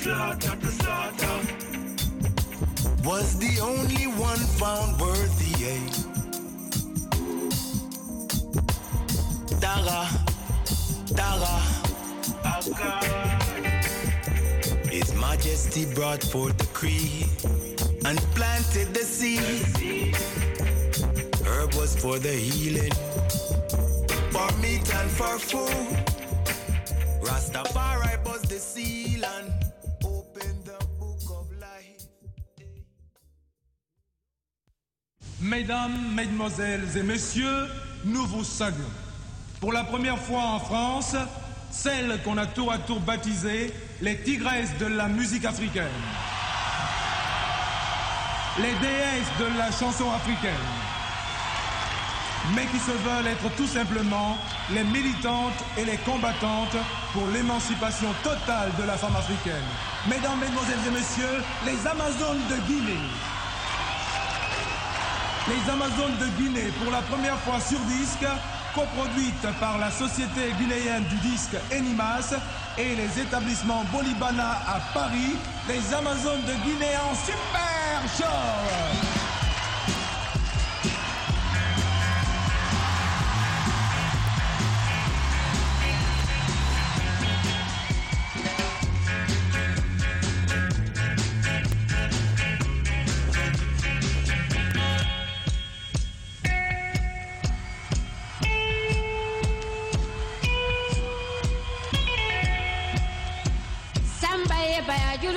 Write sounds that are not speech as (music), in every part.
slaughter, to slaughter. Was the only one found worthy, eh? Dara, Dara, His Majesty brought forth the creed and planted the seed. Herb was for the healing, for meat and for food. Rastafari was the seal Mesdames, Mesdemoiselles et Messieurs, nous vous saluons. Pour la première fois en France, celle qu'on a tour à tour baptisée les tigresses de la musique africaine. Les déesses de la chanson africaine. Mais qui se veulent être tout simplement les militantes et les combattantes pour l'émancipation totale de la femme africaine. Mesdames, Mesdemoiselles et Messieurs, les Amazones de Guinée. Les Amazones de Guinée, pour la première fois sur disque, coproduite par la Société guinéenne du disque Enimas et les établissements Bolibana à Paris, les Amazones de Guinée en super show.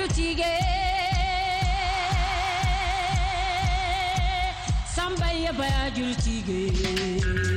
lutigue samba ya baya jultige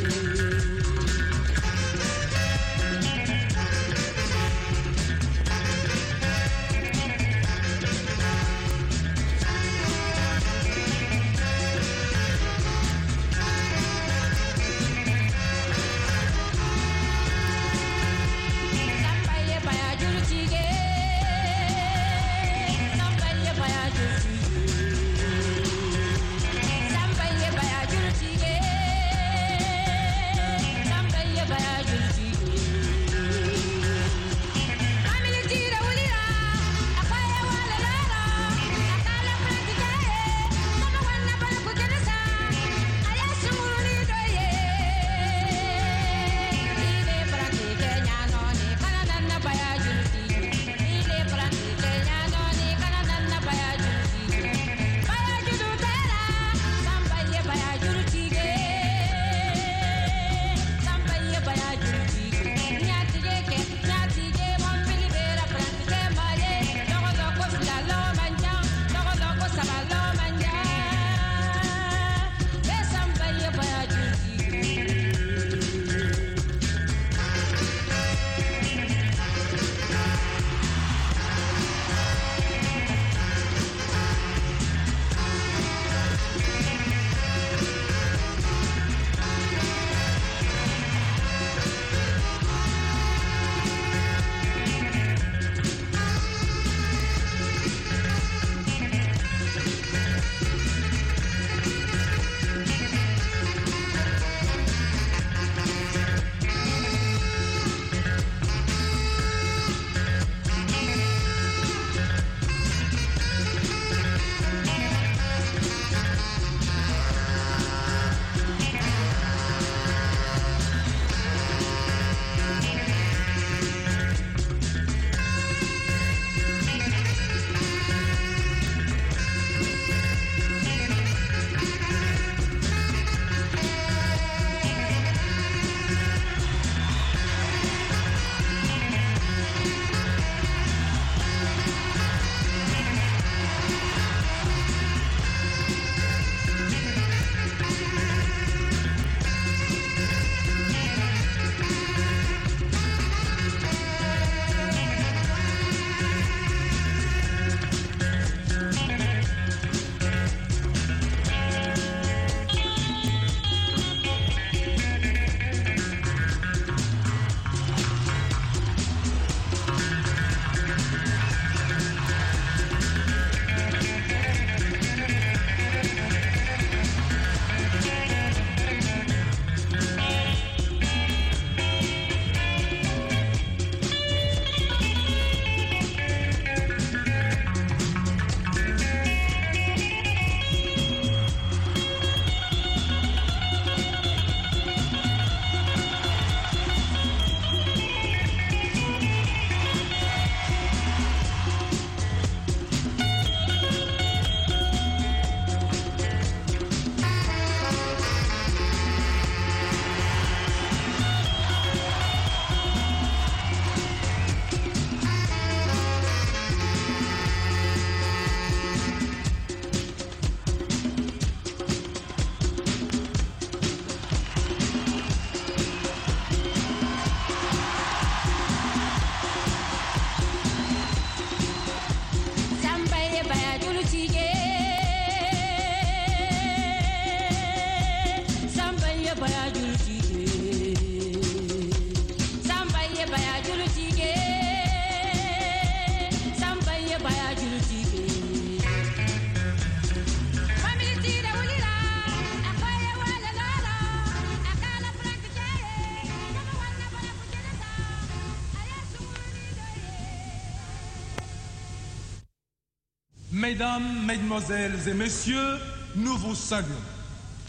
Mesdemoiselles et Messieurs, nous vous saluons.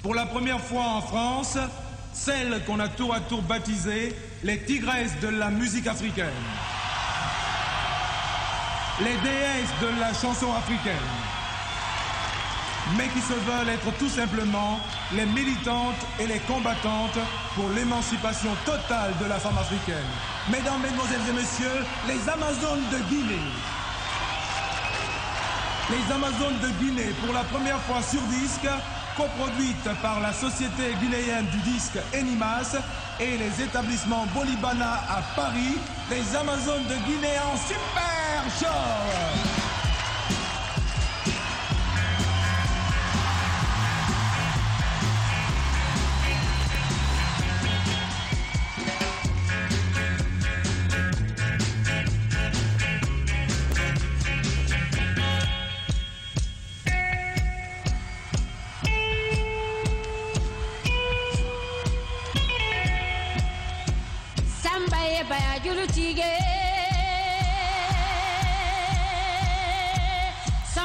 Pour la première fois en France, celle qu'on a tour à tour baptisée les tigresses de la musique africaine, les déesses de la chanson africaine, mais qui se veulent être tout simplement les militantes et les combattantes pour l'émancipation totale de la femme africaine. Mesdames, Mesdemoiselles et Messieurs, les Amazones de Guinée les Amazones de Guinée pour la première fois sur disque, coproduite par la Société guinéenne du disque Enimas et les établissements Bolibana à Paris, les Amazones de Guinée en super show.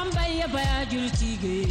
bamba ya baya jurtige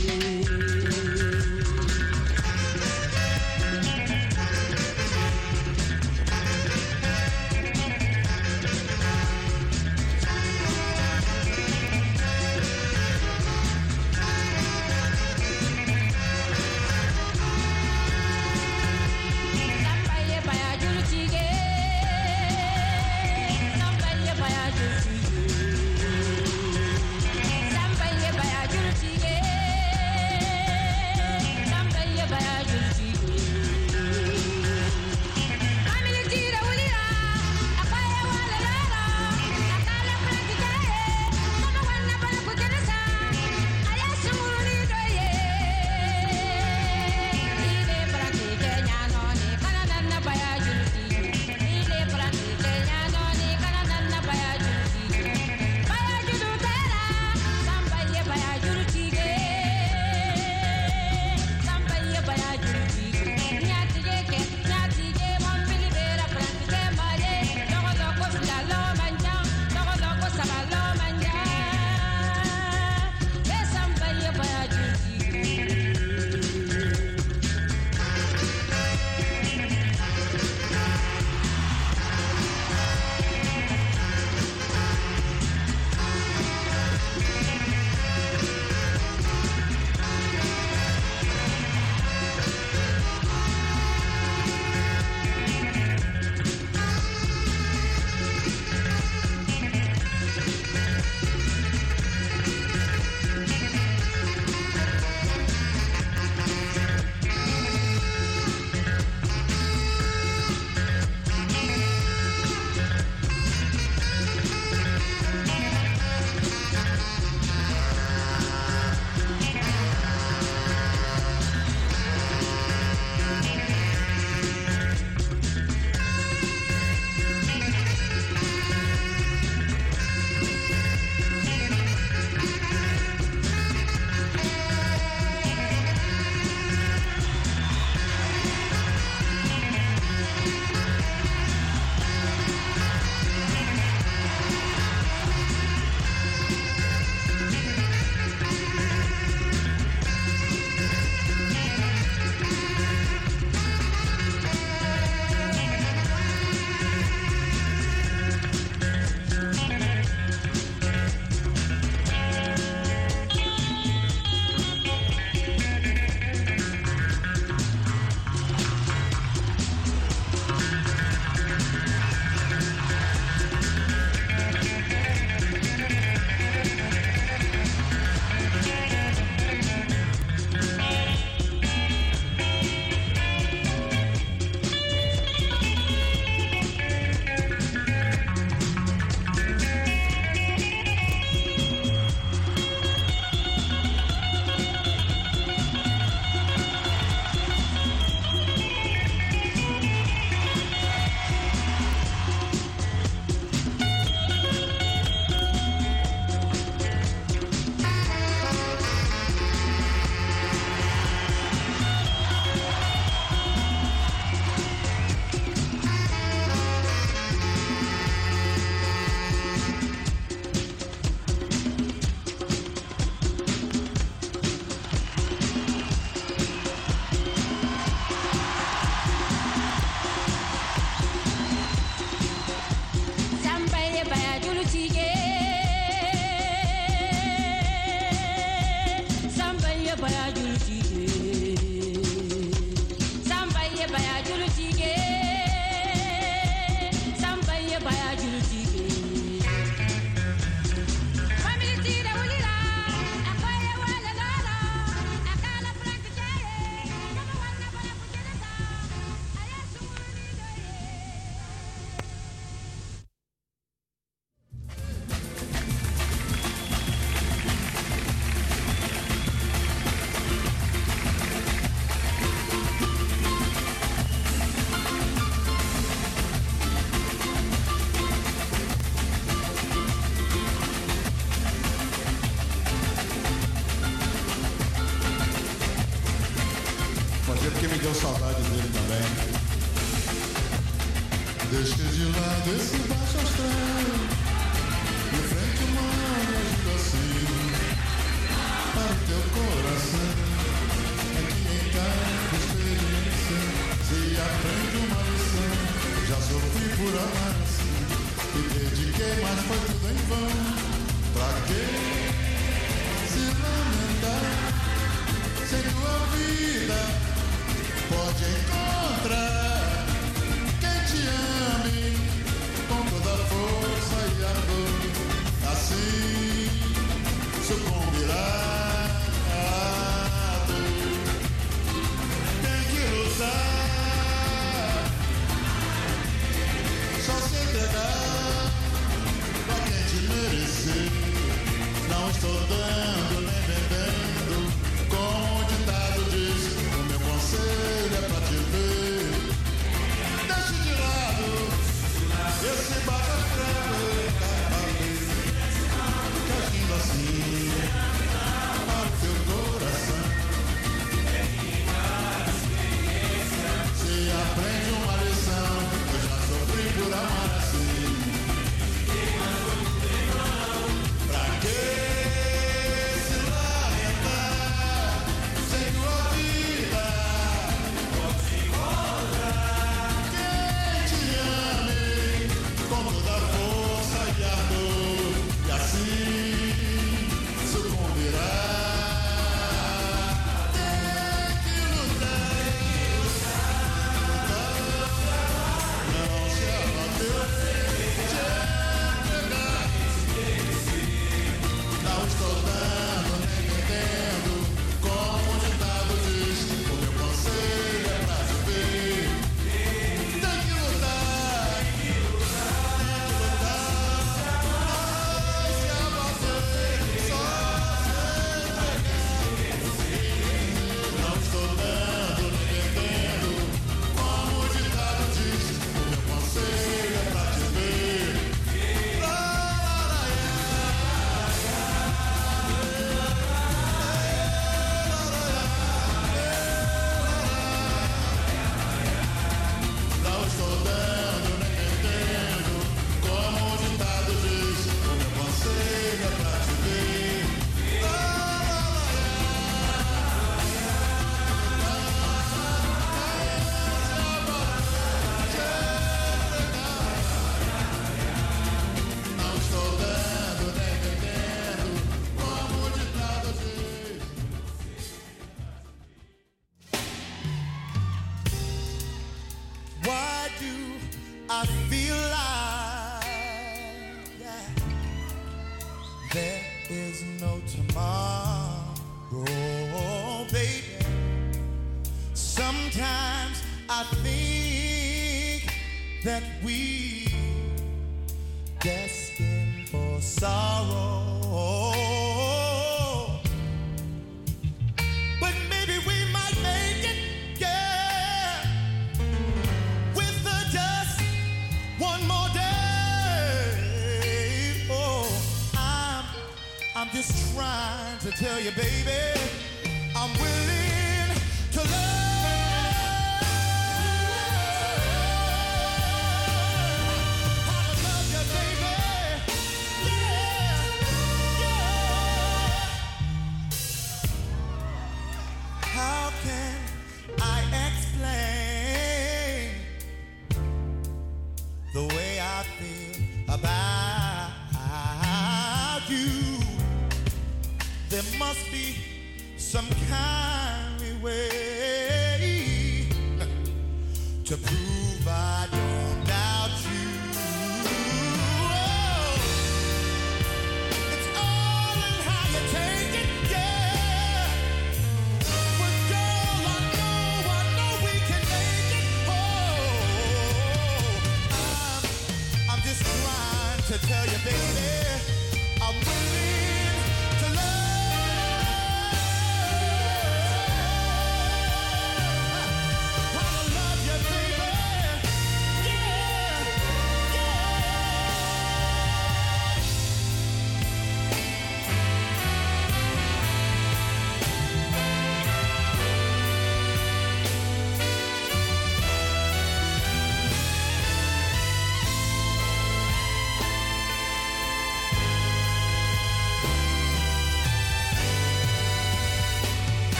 Não estou dando you, baby,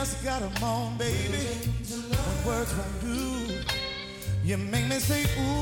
just got a on, baby. When words from you, you make me say, ooh.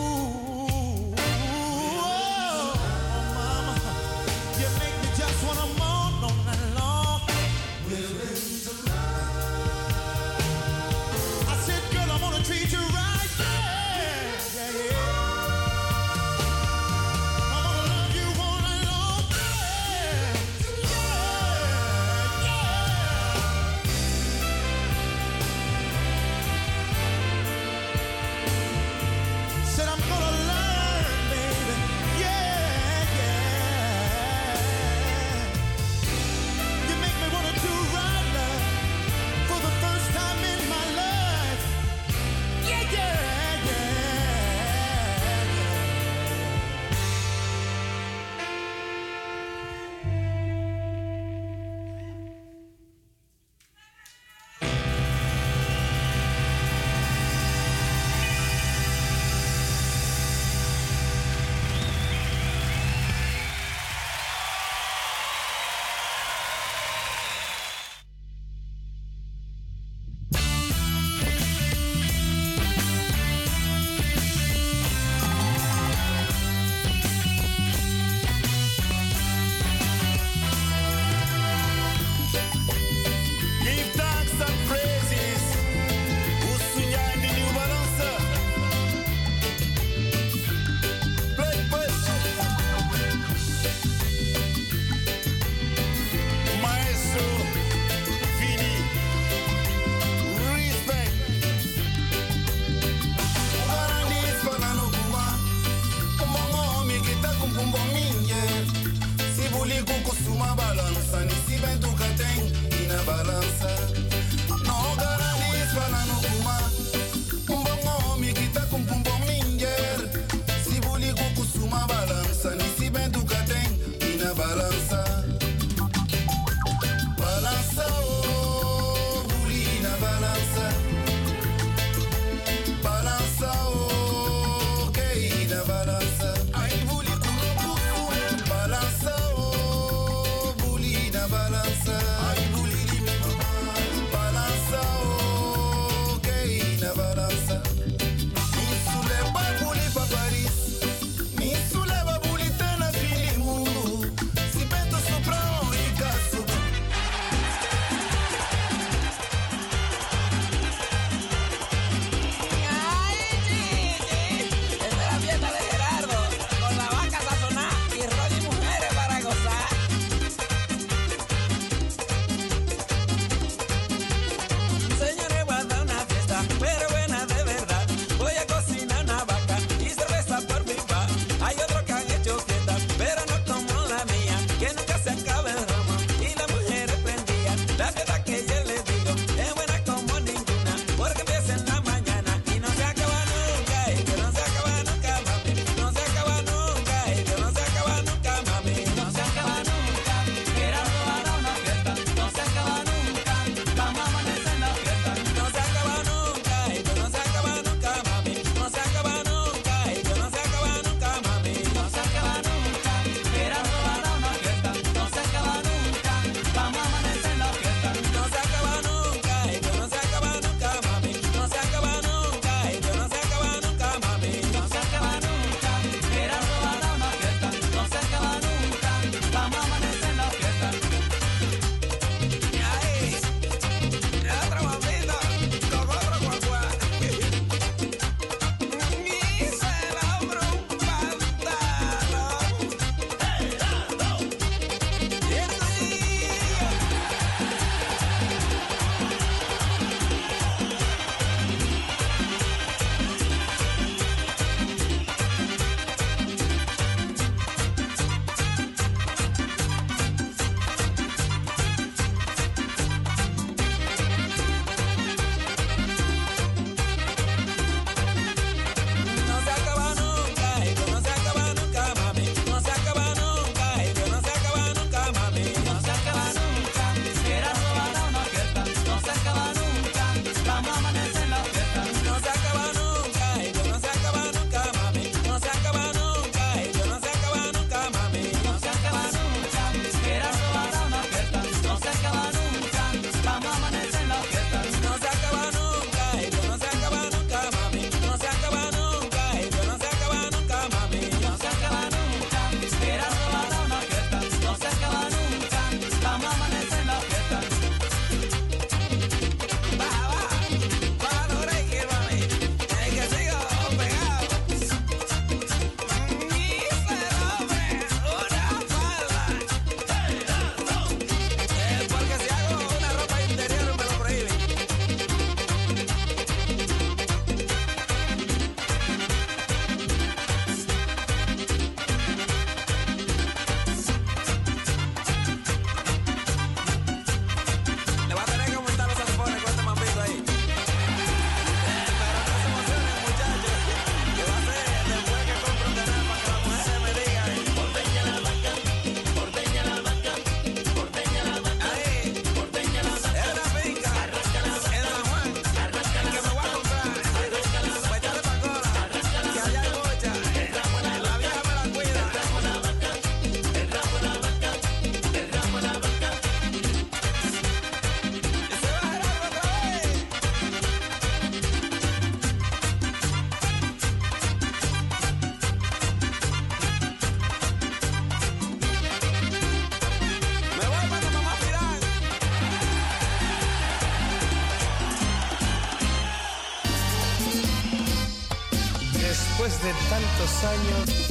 Años,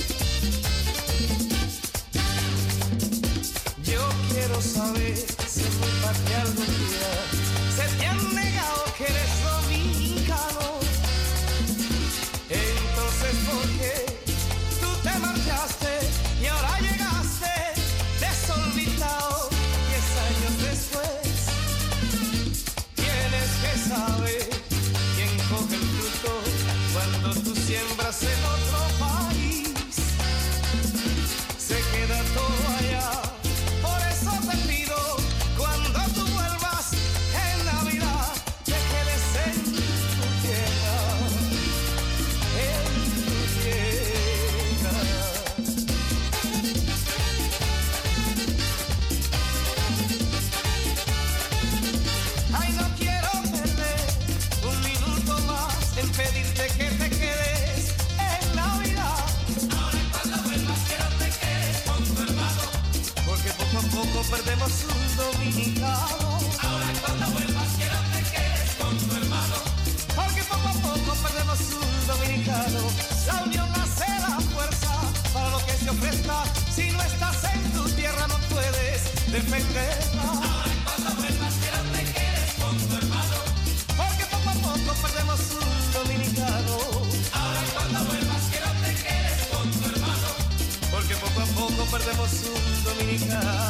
defenderla. Ahora cuando vuelvas quiero te quedes con tu hermano. Porque poco a poco perdemos un dominicano. Ahora cuando vuelvas quiero te quedes con tu hermano. Porque poco a poco perdemos un dominicano.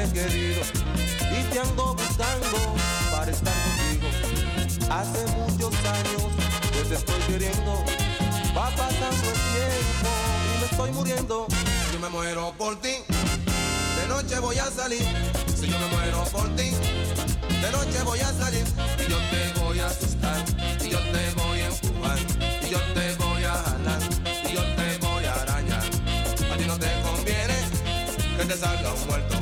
Y te ando buscando para estar contigo. Hace muchos años que te estoy queriendo, va pasando el tiempo y me estoy muriendo. Si me muero por ti, de noche voy a salir. Si yo me muero por ti, de noche voy a salir. Y yo te voy a asustar, y yo te voy a empujar, y yo te voy a jalar, y yo te voy a arañar. A ti no te conviene que te salga un muerto.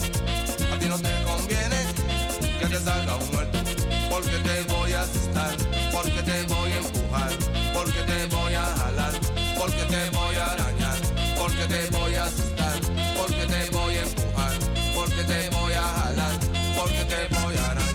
Porque te voy a asustar, porque te voy a empujar, porque te voy a jalar, porque te voy a arañar, porque te voy a asustar, porque te voy a empujar, porque te voy a jalar, porque te voy a arañar.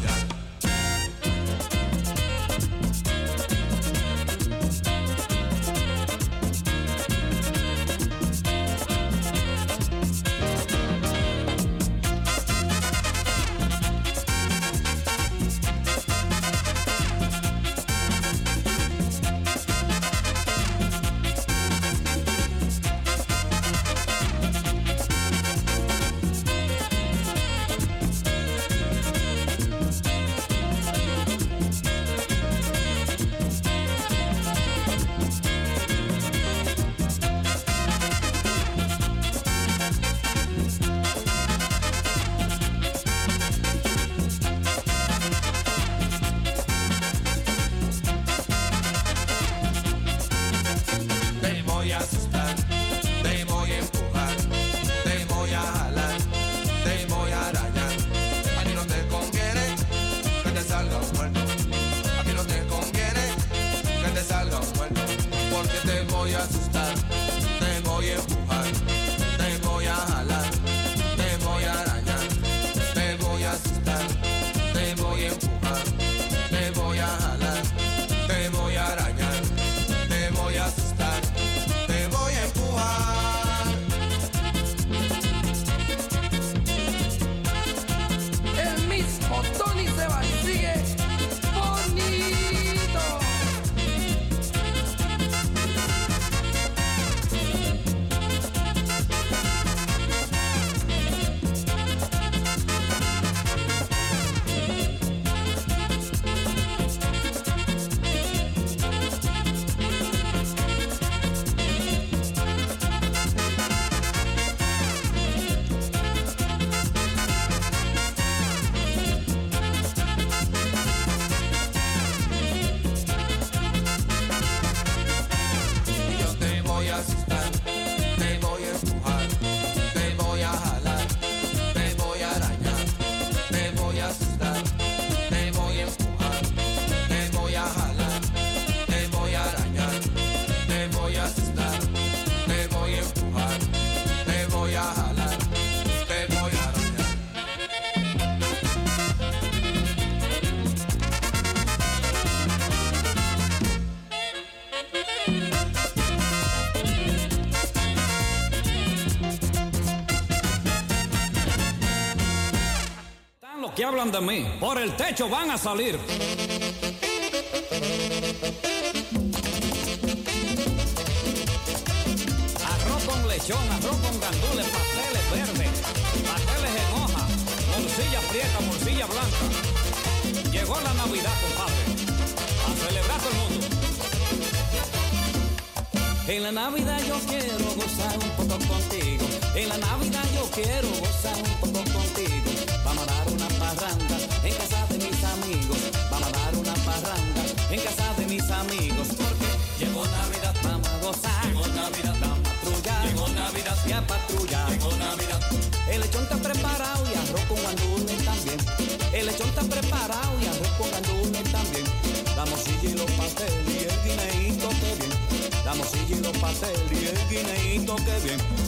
Por el techo van a salir. Arroz con lechón, arroz con gandules, pasteles verdes, pasteles en hoja, morcilla prieta, morcilla blanca. Llegó la Navidad, compadre. A celebrar todo el mundo. En la Navidad yo quiero gozar un poco contigo. En la Navidad yo quiero gozar un poco contigo. El lechón está preparado y arroz con gandules también. El lechón está preparado y arroz con gandules también. La morcilla y los pasteles y el guineíto que bien. La morcilla y los pasteles y el guineíto que bien.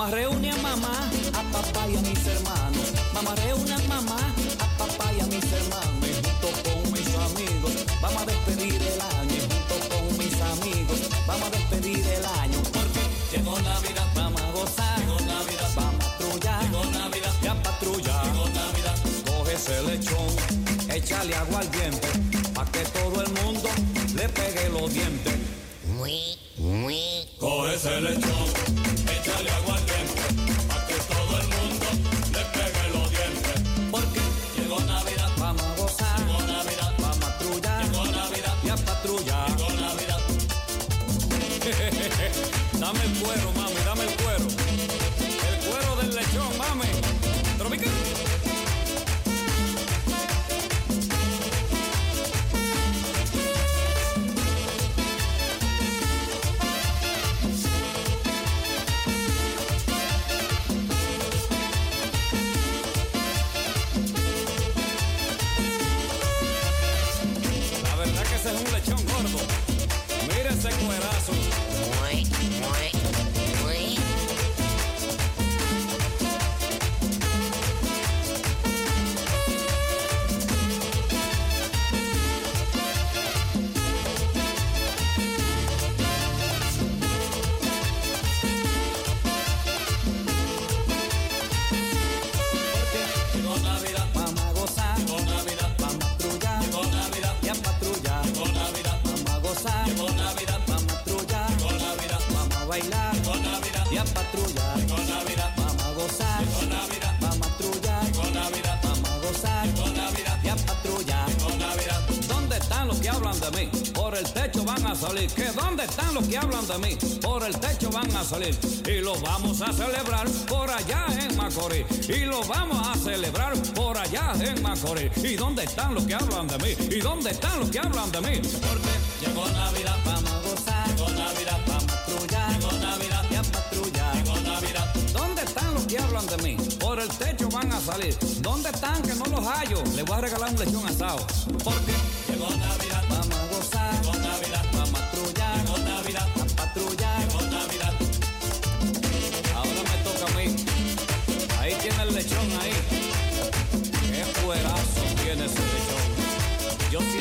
A reunir a mamá, a papá y a mis hermanos. A reunir a mamá, a papá y a mis hermanos. Y junto con mis amigos, vamos a despedir el año. Y junto con mis amigos, vamos a despedir el año. Porque llegó Navidad, vamos a gozar. Llegó Navidad, vamos a patrullar. Llegó Navidad, y a patrullar. Llegó Navidad, coge ese lechón, échale agua al diente, pa' que todo el mundo le pegue los dientes. Coge ese lechón, bailar llegó Navidad. y a patrullar. Llegó Navidad. Vamos a gozar. Llegó Navidad. Vamos a patrullar. Llegó Navidad. Vamos a gozar. Llegó Navidad. Y a patrullar. Llegó Navidad. ¿Dónde están los que hablan de mí? Por el techo van a salir. ¿Que dónde están los que hablan de mí? Por el techo van a salir. Y los vamos a celebrar por allá en Macorís. Y los vamos a celebrar por allá en Macorís. ¿Y dónde están los que hablan de mí? ¿Y dónde están los que hablan de mí? Porque llegó Navidad. De mí? Por el techo van a salir. ¿Dónde están que no los hallo? Les voy a regalar un lechón asado. Porque llegó Navidad, vamos a gozar. Llegó Navidad, vamos a patrullar. Llegó Navidad, a patrullar. Llegó Navidad. Ahora me toca a mí. Ahí tiene el lechón ahí. Qué fuerazo tiene ese lechón. Yo sí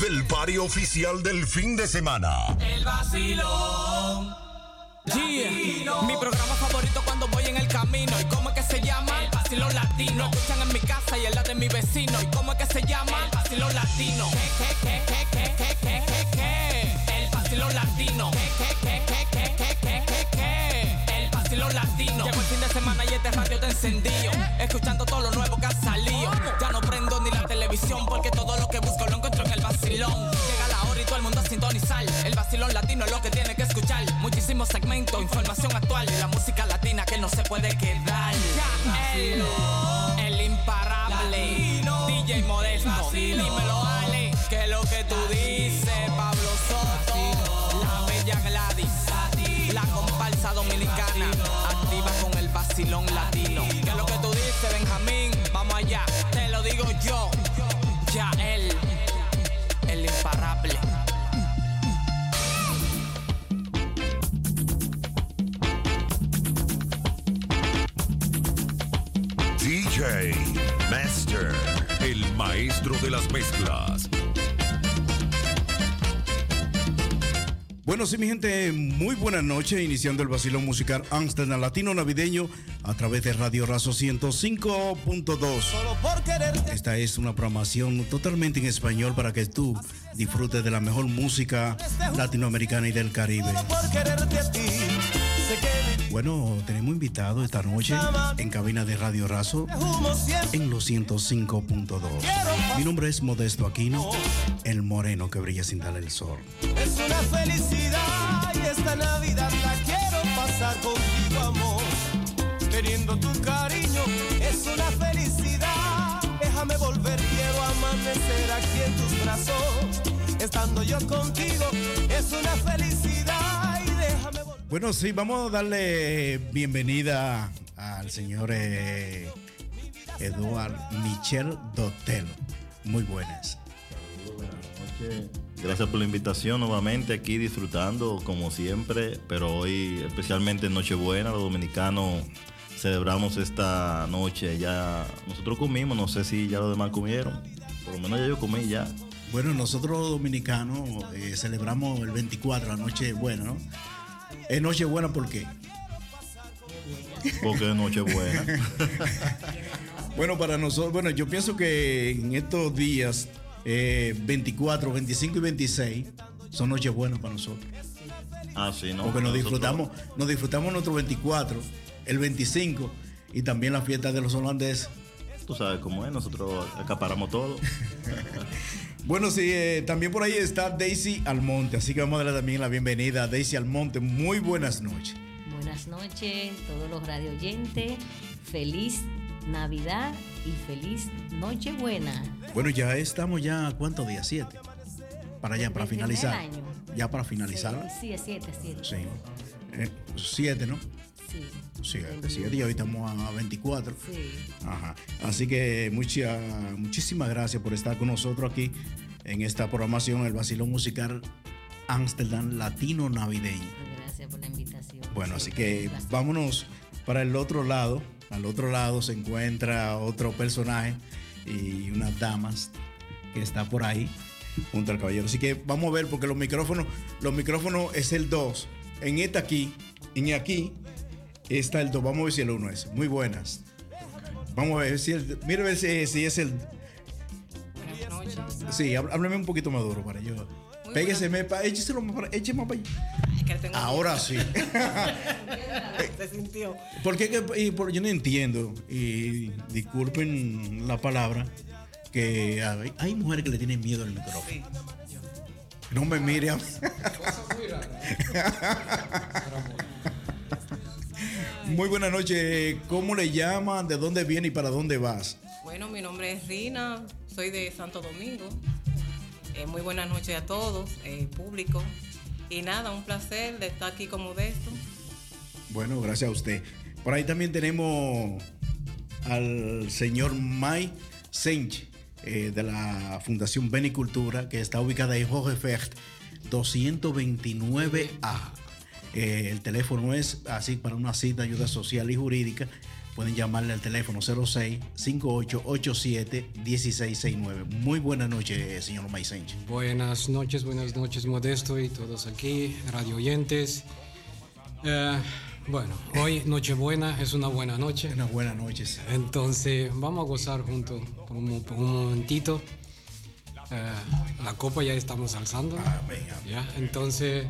del party oficial del fin de semana. El vacilón. Yeah. Mi programa favorito cuando voy en el camino. ¿Y cómo es que se llama? El vacilón latino. Lo escuchan en mi casa y en la de mi vecino. ¿Y cómo es que se llama? yo, ya él, el imparable. DJ Master, el maestro de las mezclas. Bueno, sí, mi gente, muy buenas noches, iniciando el vacilón musical Amsterdam Latino Navideño a través de Radio Razo 105.2. Esta es una programación totalmente en español para que tú disfrutes de la mejor música latinoamericana y del Caribe. Por quererte a ti, Bueno, tenemos invitado esta noche en cabina de Radio Razo en los 105.2. Mi nombre es Modesto Aquino, el moreno que brilla sin darle el sol. es una felicidad y esta Navidad la quiero pasar contigo, amor. Teniendo tu cariño es una felicidad. Déjame volver, quiero amanecer aquí en tus brazos. Estando yo contigo es una felicidad. Bueno, sí, vamos a darle bienvenida al señor eh, Eduard Michel Dotel. Muy buenas. noches. Gracias por la invitación nuevamente aquí disfrutando como siempre, pero hoy especialmente en Nochebuena, los dominicanos celebramos esta noche. Ya nosotros comimos, no sé si ya los demás comieron, por lo menos ya yo comí ya. Bueno, nosotros los dominicanos eh, celebramos el 24, la noche buena, ¿no? Es noche buena ¿por qué? Porque es Nochebuena. (laughs) Bueno, para nosotros, bueno, yo pienso que en estos días, eh, 24, 25 y 26, son noches buenas para nosotros. Ah, sí, no. Porque nos nosotros- disfrutamos, nos disfrutamos nuestro 24, el 25 y también la fiesta de los holandeses. Tú sabes cómo es, nosotros acaparamos todo. (laughs) Bueno, sí, eh, también por ahí está Daisy Almonte, así que vamos a darle también la bienvenida a Daisy Almonte. Muy buenas noches. Buenas noches, todos los radio oyentes. Feliz Navidad y feliz Nochebuena. Bueno, ya estamos ya, ¿cuántos días? Siete. Para allá, para finalizar. año. Ya para finalizar. Sí, es siete, siete. Sí. Eh, siete, ¿no? Sí. Y hoy estamos a 24. Sí. Ajá. Así que mucha, muchísimas gracias por estar con nosotros aquí en esta programación, el Vacilón Musical Amsterdam Latino Navideño. Gracias por la invitación. Bueno, así que vámonos para el otro lado. Al otro lado se encuentra otro personaje y unas damas que está por ahí junto al caballero. Así que vamos a ver porque los micrófonos, los micrófonos es el 2. En esta aquí, en aquí está el 2. Vamos a ver si el 1 es. Muy buenas. Vamos a ver si el, mire a ver si, si es el Sí, há- háblame un poquito más duro para yo. Pégueseme, pa, écheselo más para, écheme para allá. Ahora sí. (laughs) (laughs) Se sintió. ¿Por qué que- y por- yo no entiendo, y disculpen la palabra, que hay, hay mujeres que le tienen miedo al micrófono. No me mire a mí. Muy (laughs) buenas noches. ¿Cómo le llaman? ¿De dónde viene y para dónde vas? Bueno, mi nombre es Rina, soy de Santo Domingo. Eh, muy buenas noches a todos, eh, público. Y nada, un placer de estar aquí con Modesto. Bueno, gracias a usted. Por ahí también tenemos al señor Mai Sench eh, de la Fundación Benicultura, que está ubicada en Jorge Fecht 229A. Eh, el teléfono es así para una cita, de ayuda social y jurídica. Pueden llamarle al teléfono 06 5887 1669. Muy buenas noches, señor Mai Sench. Buenas noches, buenas noches, Modesto y todos aquí, radio oyentes. Eh, bueno, hoy Nochebuena es una buena noche. Una buena noche. Entonces, vamos a gozar juntos por un, por un momentito. Eh, la copa ya estamos alzando. Ya, entonces,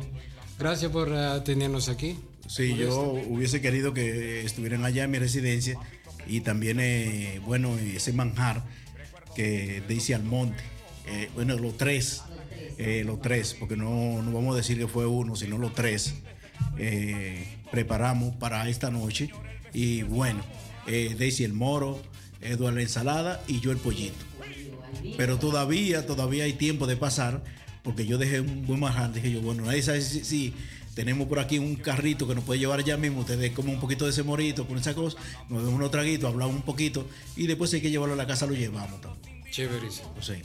gracias por eh, tenernos aquí. Sí, yo hubiese querido que estuvieran allá en mi residencia y también, eh, bueno, ese manjar que dice Almonte. Eh, bueno, los tres, eh, los tres, porque no, no vamos a decir que fue uno, sino los tres, eh, preparamos para esta noche. Y bueno, eh, Daisy el moro, Eduardo la ensalada y yo el pollito. Pero todavía, todavía hay tiempo de pasar, porque yo dejé un buen manjar. Dije yo, bueno, nadie sabe si, si tenemos por aquí un carrito que nos puede llevar allá mismo. Ustedes como un poquito de ese morito con esa cosa, nos damos unos traguitos, hablamos un poquito y después si hay que llevarlo a la casa, lo llevamos también. Chéverísimo. Sí.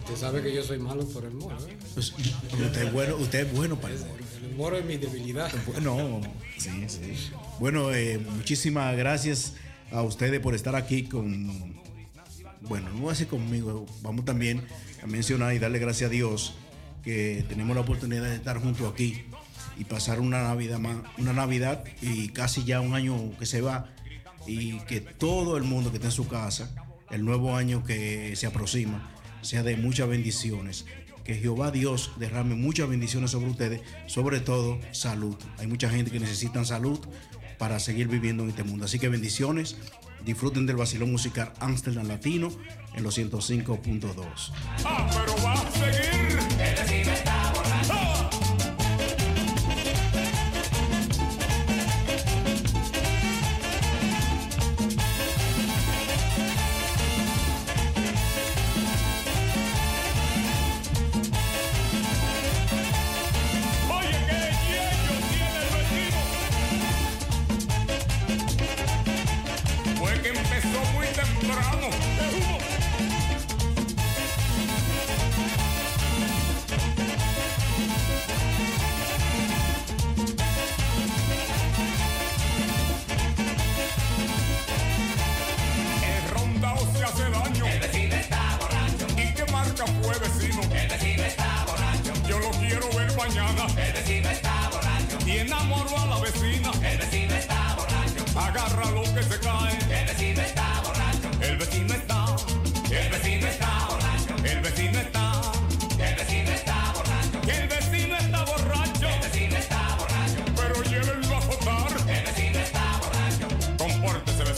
Usted sabe que yo soy malo por el moro. ¿eh? Pues, usted es bueno, usted es bueno para el moro. El moro es mi debilidad. Bueno, sí, sí. Bueno, eh, muchísimas gracias a ustedes por estar aquí con bueno, no voy a decir conmigo, vamos también a mencionar y darle gracias a Dios que tenemos la oportunidad de estar juntos aquí y pasar una Navidad más, una Navidad y casi ya un año que se va y que todo el mundo que está en su casa, el nuevo año que se aproxima, sea de muchas bendiciones. Que Jehová Dios derrame muchas bendiciones sobre ustedes, sobre todo salud. Hay mucha gente que necesita salud para seguir viviendo en este mundo. Así que bendiciones, disfruten del vacilón musical Amsterdam Latino en los 105.2. Ah,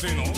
está